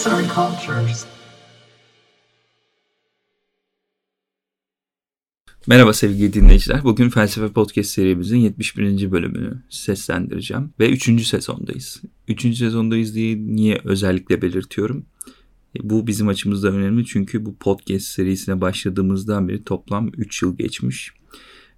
Arts and Cultures. Merhaba sevgili dinleyiciler. Bugün Felsefe Podcast serimizin 71. bölümünü seslendireceğim. Ve 3. sezondayız. 3. sezondayız diye niye özellikle belirtiyorum? E, bu bizim açımızda önemli çünkü bu podcast serisine başladığımızdan beri toplam 3 yıl geçmiş.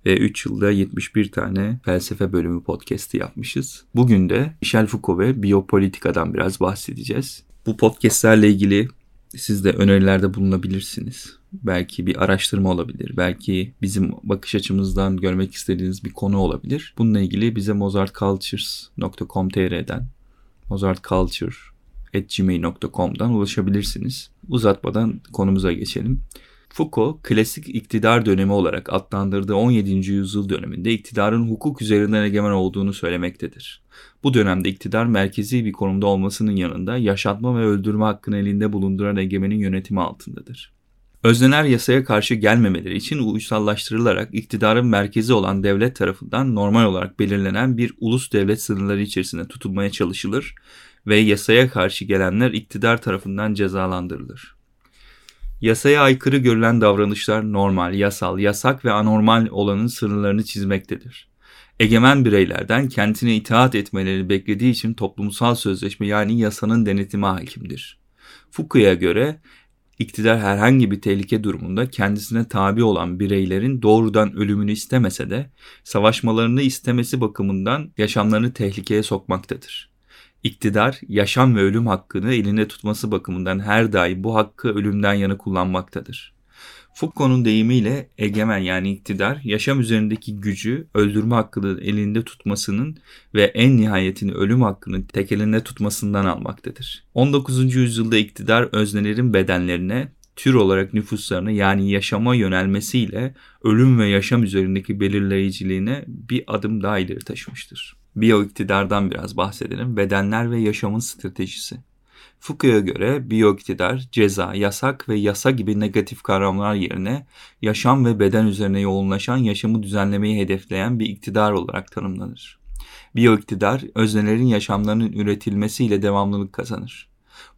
Ve 3 yılda 71 tane felsefe bölümü podcast'i yapmışız. Bugün de Michel Foucault ve biyopolitikadan biraz bahsedeceğiz. Bu podcastlerle ilgili siz de önerilerde bulunabilirsiniz. Belki bir araştırma olabilir. Belki bizim bakış açımızdan görmek istediğiniz bir konu olabilir. Bununla ilgili bize mozartcultures.com.tr'den mozartculture.gmail.com'dan ulaşabilirsiniz. Uzatmadan konumuza geçelim. Foucault, klasik iktidar dönemi olarak adlandırdığı 17. yüzyıl döneminde iktidarın hukuk üzerinden egemen olduğunu söylemektedir. Bu dönemde iktidar merkezi bir konumda olmasının yanında yaşatma ve öldürme hakkını elinde bulunduran egemenin yönetimi altındadır. Özneler yasaya karşı gelmemeleri için uysallaştırılarak iktidarın merkezi olan devlet tarafından normal olarak belirlenen bir ulus devlet sınırları içerisinde tutulmaya çalışılır ve yasaya karşı gelenler iktidar tarafından cezalandırılır. Yasaya aykırı görülen davranışlar normal, yasal, yasak ve anormal olanın sınırlarını çizmektedir. Egemen bireylerden kendisine itaat etmeleri beklediği için toplumsal sözleşme yani yasanın denetimi hakimdir. Foucault'a göre iktidar herhangi bir tehlike durumunda kendisine tabi olan bireylerin doğrudan ölümünü istemese de savaşmalarını istemesi bakımından yaşamlarını tehlikeye sokmaktadır. İktidar, yaşam ve ölüm hakkını elinde tutması bakımından her daim bu hakkı ölümden yana kullanmaktadır. Foucault'un deyimiyle egemen yani iktidar, yaşam üzerindeki gücü öldürme hakkını elinde tutmasının ve en nihayetini ölüm hakkını tek elinde tutmasından almaktadır. 19. yüzyılda iktidar öznelerin bedenlerine, tür olarak nüfuslarına yani yaşama yönelmesiyle ölüm ve yaşam üzerindeki belirleyiciliğine bir adım daha ileri taşımıştır. Biyo iktidardan biraz bahsedelim. Bedenler ve yaşamın stratejisi. Foucault'a göre biyo iktidar, ceza, yasak ve yasa gibi negatif kavramlar yerine yaşam ve beden üzerine yoğunlaşan yaşamı düzenlemeyi hedefleyen bir iktidar olarak tanımlanır. Biyo iktidar, öznelerin yaşamlarının üretilmesiyle devamlılık kazanır.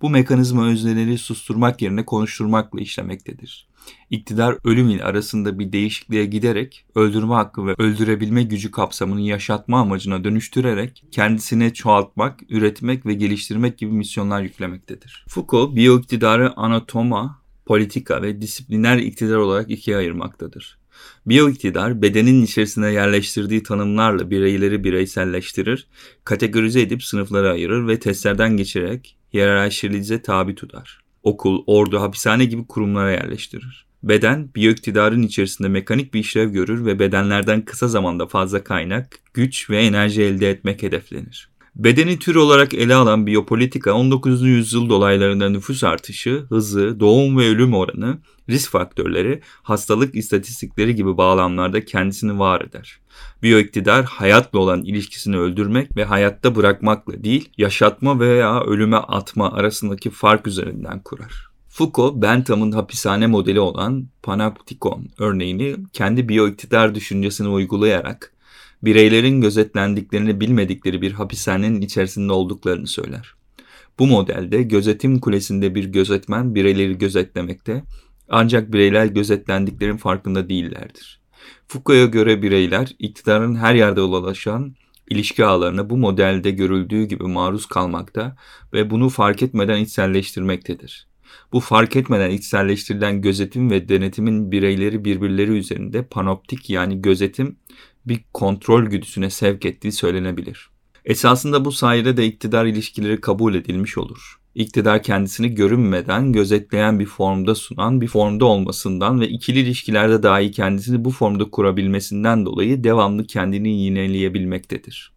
Bu mekanizma özneleri susturmak yerine konuşturmakla işlemektedir. İktidar ölüm ile arasında bir değişikliğe giderek öldürme hakkı ve öldürebilme gücü kapsamını yaşatma amacına dönüştürerek kendisine çoğaltmak, üretmek ve geliştirmek gibi misyonlar yüklemektedir. Foucault, biyo iktidarı anatoma, politika ve disipliner iktidar olarak ikiye ayırmaktadır. Biyo iktidar bedenin içerisine yerleştirdiği tanımlarla bireyleri bireyselleştirir, kategorize edip sınıflara ayırır ve testlerden geçirerek hiyerarşilize tabi tutar okul, ordu, hapishane gibi kurumlara yerleştirir. Beden, biyoiktidarın içerisinde mekanik bir işlev görür ve bedenlerden kısa zamanda fazla kaynak, güç ve enerji elde etmek hedeflenir. Bedeni tür olarak ele alan biyopolitika 19. yüzyıl dolaylarında nüfus artışı, hızı, doğum ve ölüm oranı, risk faktörleri, hastalık istatistikleri gibi bağlamlarda kendisini var eder. Biyoiktidar hayatla olan ilişkisini öldürmek ve hayatta bırakmakla değil, yaşatma veya ölüme atma arasındaki fark üzerinden kurar. Foucault, Bentham'ın hapishane modeli olan panoptikon örneğini kendi biyoiktidar düşüncesini uygulayarak bireylerin gözetlendiklerini bilmedikleri bir hapishanenin içerisinde olduklarını söyler. Bu modelde gözetim kulesinde bir gözetmen bireyleri gözetlemekte ancak bireyler gözetlendiklerin farkında değillerdir. Foucault'a göre bireyler iktidarın her yerde ulaşan ilişki ağlarına bu modelde görüldüğü gibi maruz kalmakta ve bunu fark etmeden içselleştirmektedir. Bu fark etmeden içselleştirilen gözetim ve denetimin bireyleri birbirleri üzerinde panoptik yani gözetim bir kontrol güdüsüne sevk ettiği söylenebilir. Esasında bu sayede de iktidar ilişkileri kabul edilmiş olur. İktidar kendisini görünmeden gözetleyen bir formda sunan bir formda olmasından ve ikili ilişkilerde dahi kendisini bu formda kurabilmesinden dolayı devamlı kendini yineleyebilmektedir.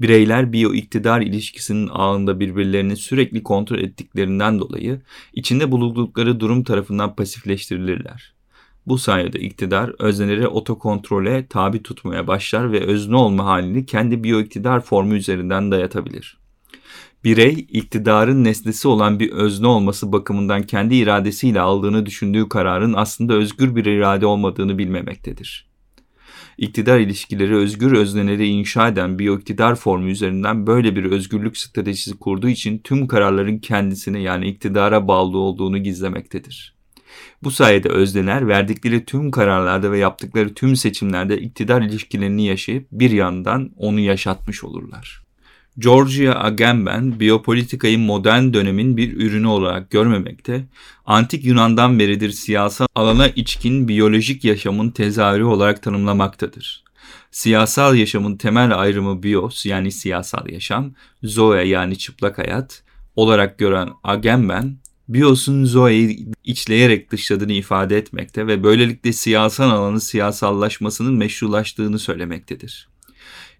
Bireyler biyo iktidar ilişkisinin ağında birbirlerini sürekli kontrol ettiklerinden dolayı içinde bulundukları durum tarafından pasifleştirilirler. Bu sayede iktidar özneleri otokontrole tabi tutmaya başlar ve özne olma halini kendi biyoiktidar formu üzerinden dayatabilir. Birey, iktidarın nesnesi olan bir özne olması bakımından kendi iradesiyle aldığını düşündüğü kararın aslında özgür bir irade olmadığını bilmemektedir. iktidar ilişkileri özgür özneleri inşa eden biyoiktidar formu üzerinden böyle bir özgürlük stratejisi kurduğu için tüm kararların kendisine yani iktidara bağlı olduğunu gizlemektedir. Bu sayede özneler verdikleri tüm kararlarda ve yaptıkları tüm seçimlerde iktidar ilişkilerini yaşayıp bir yandan onu yaşatmış olurlar. Georgia Agamben biyopolitikayı modern dönemin bir ürünü olarak görmemekte, antik Yunan'dan beridir siyasal alana içkin biyolojik yaşamın tezahürü olarak tanımlamaktadır. Siyasal yaşamın temel ayrımı bios yani siyasal yaşam, zoe yani çıplak hayat olarak gören Agamben, bios'un zoe'yi içleyerek dışladığını ifade etmekte ve böylelikle siyasal alanın siyasallaşmasının meşrulaştığını söylemektedir.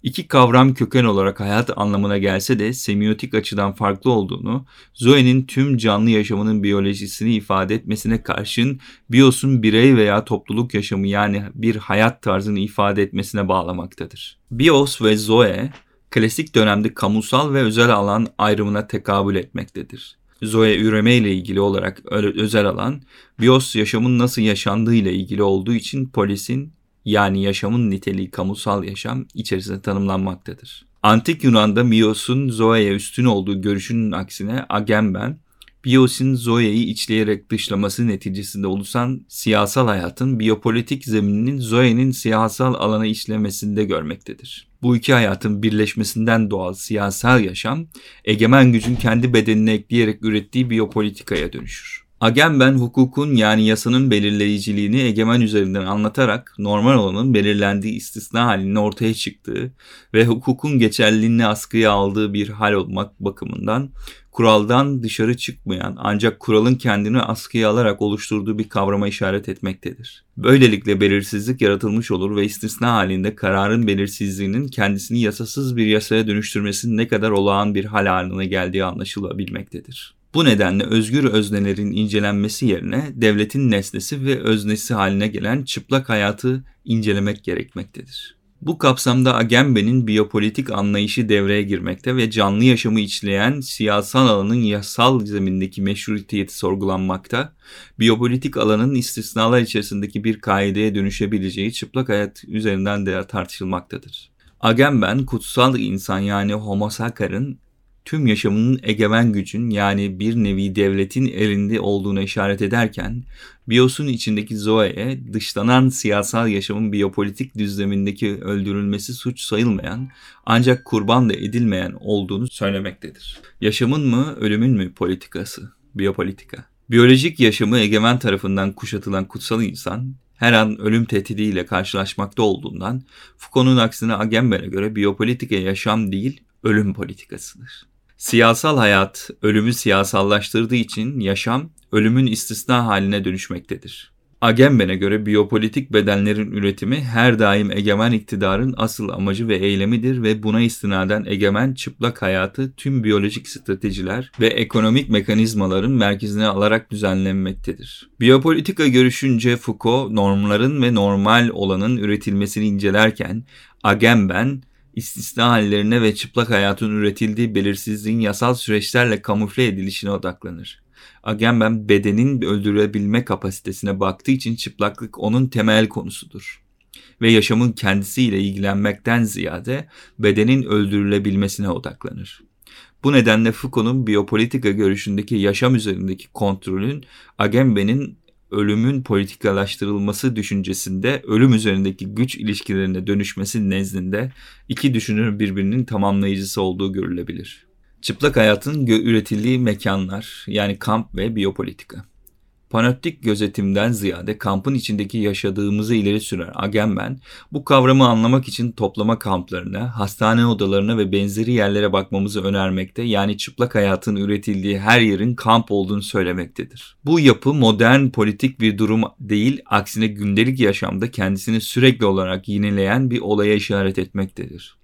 İki kavram köken olarak hayat anlamına gelse de semiotik açıdan farklı olduğunu, Zoe'nin tüm canlı yaşamının biyolojisini ifade etmesine karşın bios'un birey veya topluluk yaşamı yani bir hayat tarzını ifade etmesine bağlamaktadır. Bios ve Zoe, klasik dönemde kamusal ve özel alan ayrımına tekabül etmektedir. Zoe üreme ile ilgili olarak özel alan, bios yaşamın nasıl yaşandığı ile ilgili olduğu için polisin yani yaşamın niteliği kamusal yaşam içerisinde tanımlanmaktadır. Antik Yunan'da Mios'un Zoe'ye üstün olduğu görüşünün aksine Agamben, Bios'un Zoe'yi içleyerek dışlaması neticesinde oluşan siyasal hayatın biyopolitik zemininin Zoe'nin siyasal alana işlemesinde görmektedir. Bu iki hayatın birleşmesinden doğal siyasal yaşam, egemen gücün kendi bedenine ekleyerek ürettiği biyopolitikaya dönüşür. Agamben hukukun yani yasanın belirleyiciliğini egemen üzerinden anlatarak normal olanın belirlendiği istisna halinin ortaya çıktığı ve hukukun geçerliliğini askıya aldığı bir hal olmak bakımından kuraldan dışarı çıkmayan ancak kuralın kendini askıya alarak oluşturduğu bir kavrama işaret etmektedir. Böylelikle belirsizlik yaratılmış olur ve istisna halinde kararın belirsizliğinin kendisini yasasız bir yasaya dönüştürmesinin ne kadar olağan bir hal haline geldiği anlaşılabilmektedir. Bu nedenle özgür öznelerin incelenmesi yerine devletin nesnesi ve öznesi haline gelen çıplak hayatı incelemek gerekmektedir. Bu kapsamda Agamben'in biyopolitik anlayışı devreye girmekte ve canlı yaşamı içleyen siyasal alanın yasal zemindeki meşruiyeti sorgulanmakta, biyopolitik alanın istisnalar içerisindeki bir kaideye dönüşebileceği çıplak hayat üzerinden de tartışılmaktadır. Agamben kutsal insan yani Homo sakar'ın tüm yaşamının egemen gücün yani bir nevi devletin elinde olduğuna işaret ederken, Bios'un içindeki Zoe'ye dışlanan siyasal yaşamın biyopolitik düzlemindeki öldürülmesi suç sayılmayan ancak kurban da edilmeyen olduğunu söylemektedir. Yaşamın mı ölümün mü politikası? Biyopolitika. Biyolojik yaşamı egemen tarafından kuşatılan kutsal insan, her an ölüm tehdidiyle karşılaşmakta olduğundan Foucault'un aksine Agamben'e göre biyopolitika yaşam değil, ölüm politikasıdır. Siyasal hayat ölümü siyasallaştırdığı için yaşam ölümün istisna haline dönüşmektedir. Agamben'e göre biyopolitik bedenlerin üretimi her daim egemen iktidarın asıl amacı ve eylemidir ve buna istinaden egemen çıplak hayatı tüm biyolojik stratejiler ve ekonomik mekanizmaların merkezine alarak düzenlenmektedir. Biyopolitika görüşünce Foucault normların ve normal olanın üretilmesini incelerken Agamben istisna hallerine ve çıplak hayatın üretildiği belirsizliğin yasal süreçlerle kamufle edilişine odaklanır. Agamben bedenin öldürebilme kapasitesine baktığı için çıplaklık onun temel konusudur. Ve yaşamın kendisiyle ilgilenmekten ziyade bedenin öldürülebilmesine odaklanır. Bu nedenle Foucault'un biyopolitika görüşündeki yaşam üzerindeki kontrolün Agamben'in ölümün politikalaştırılması düşüncesinde ölüm üzerindeki güç ilişkilerine dönüşmesi nezdinde iki düşünür birbirinin tamamlayıcısı olduğu görülebilir. Çıplak hayatın üretildiği mekanlar yani kamp ve biyopolitika. Panoptik gözetimden ziyade kampın içindeki yaşadığımızı ileri süren Agamben, bu kavramı anlamak için toplama kamplarına, hastane odalarına ve benzeri yerlere bakmamızı önermekte yani çıplak hayatın üretildiği her yerin kamp olduğunu söylemektedir. Bu yapı modern politik bir durum değil, aksine gündelik yaşamda kendisini sürekli olarak yenileyen bir olaya işaret etmektedir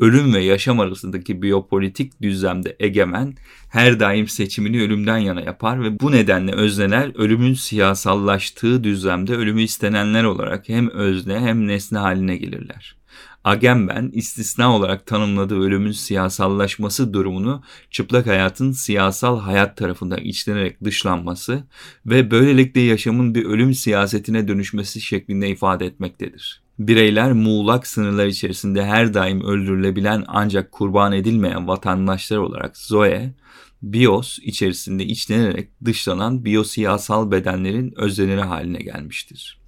ölüm ve yaşam arasındaki biyopolitik düzlemde egemen her daim seçimini ölümden yana yapar ve bu nedenle özneler ölümün siyasallaştığı düzlemde ölümü istenenler olarak hem özne hem nesne haline gelirler. Agamben istisna olarak tanımladığı ölümün siyasallaşması durumunu çıplak hayatın siyasal hayat tarafından içlenerek dışlanması ve böylelikle yaşamın bir ölüm siyasetine dönüşmesi şeklinde ifade etmektedir. Bireyler muğlak sınırlar içerisinde her daim öldürülebilen ancak kurban edilmeyen vatandaşlar olarak Zoe, bios içerisinde içlenerek dışlanan biyosiyasal bedenlerin özneleri haline gelmiştir.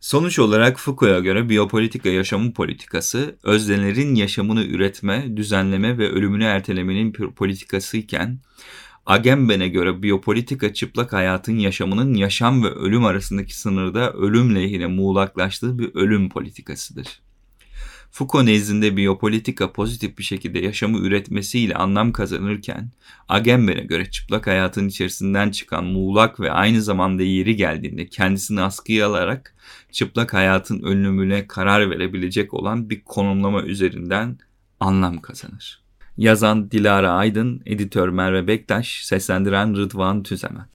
Sonuç olarak Foucault'a göre biyopolitika yaşamın politikası, öznelerin yaşamını üretme, düzenleme ve ölümünü ertelemenin politikası iken, Agamben'e göre biyopolitika çıplak hayatın yaşamının yaşam ve ölüm arasındaki sınırda ölüm lehine muğlaklaştığı bir ölüm politikasıdır. Foucault nezdinde biyopolitika pozitif bir şekilde yaşamı üretmesiyle anlam kazanırken, Agamben'e göre çıplak hayatın içerisinden çıkan muğlak ve aynı zamanda yeri geldiğinde kendisini askıya alarak çıplak hayatın ölümüne karar verebilecek olan bir konumlama üzerinden anlam kazanır. Yazan Dilara Aydın, editör Merve Bektaş, seslendiren Rıdvan Tüzemen.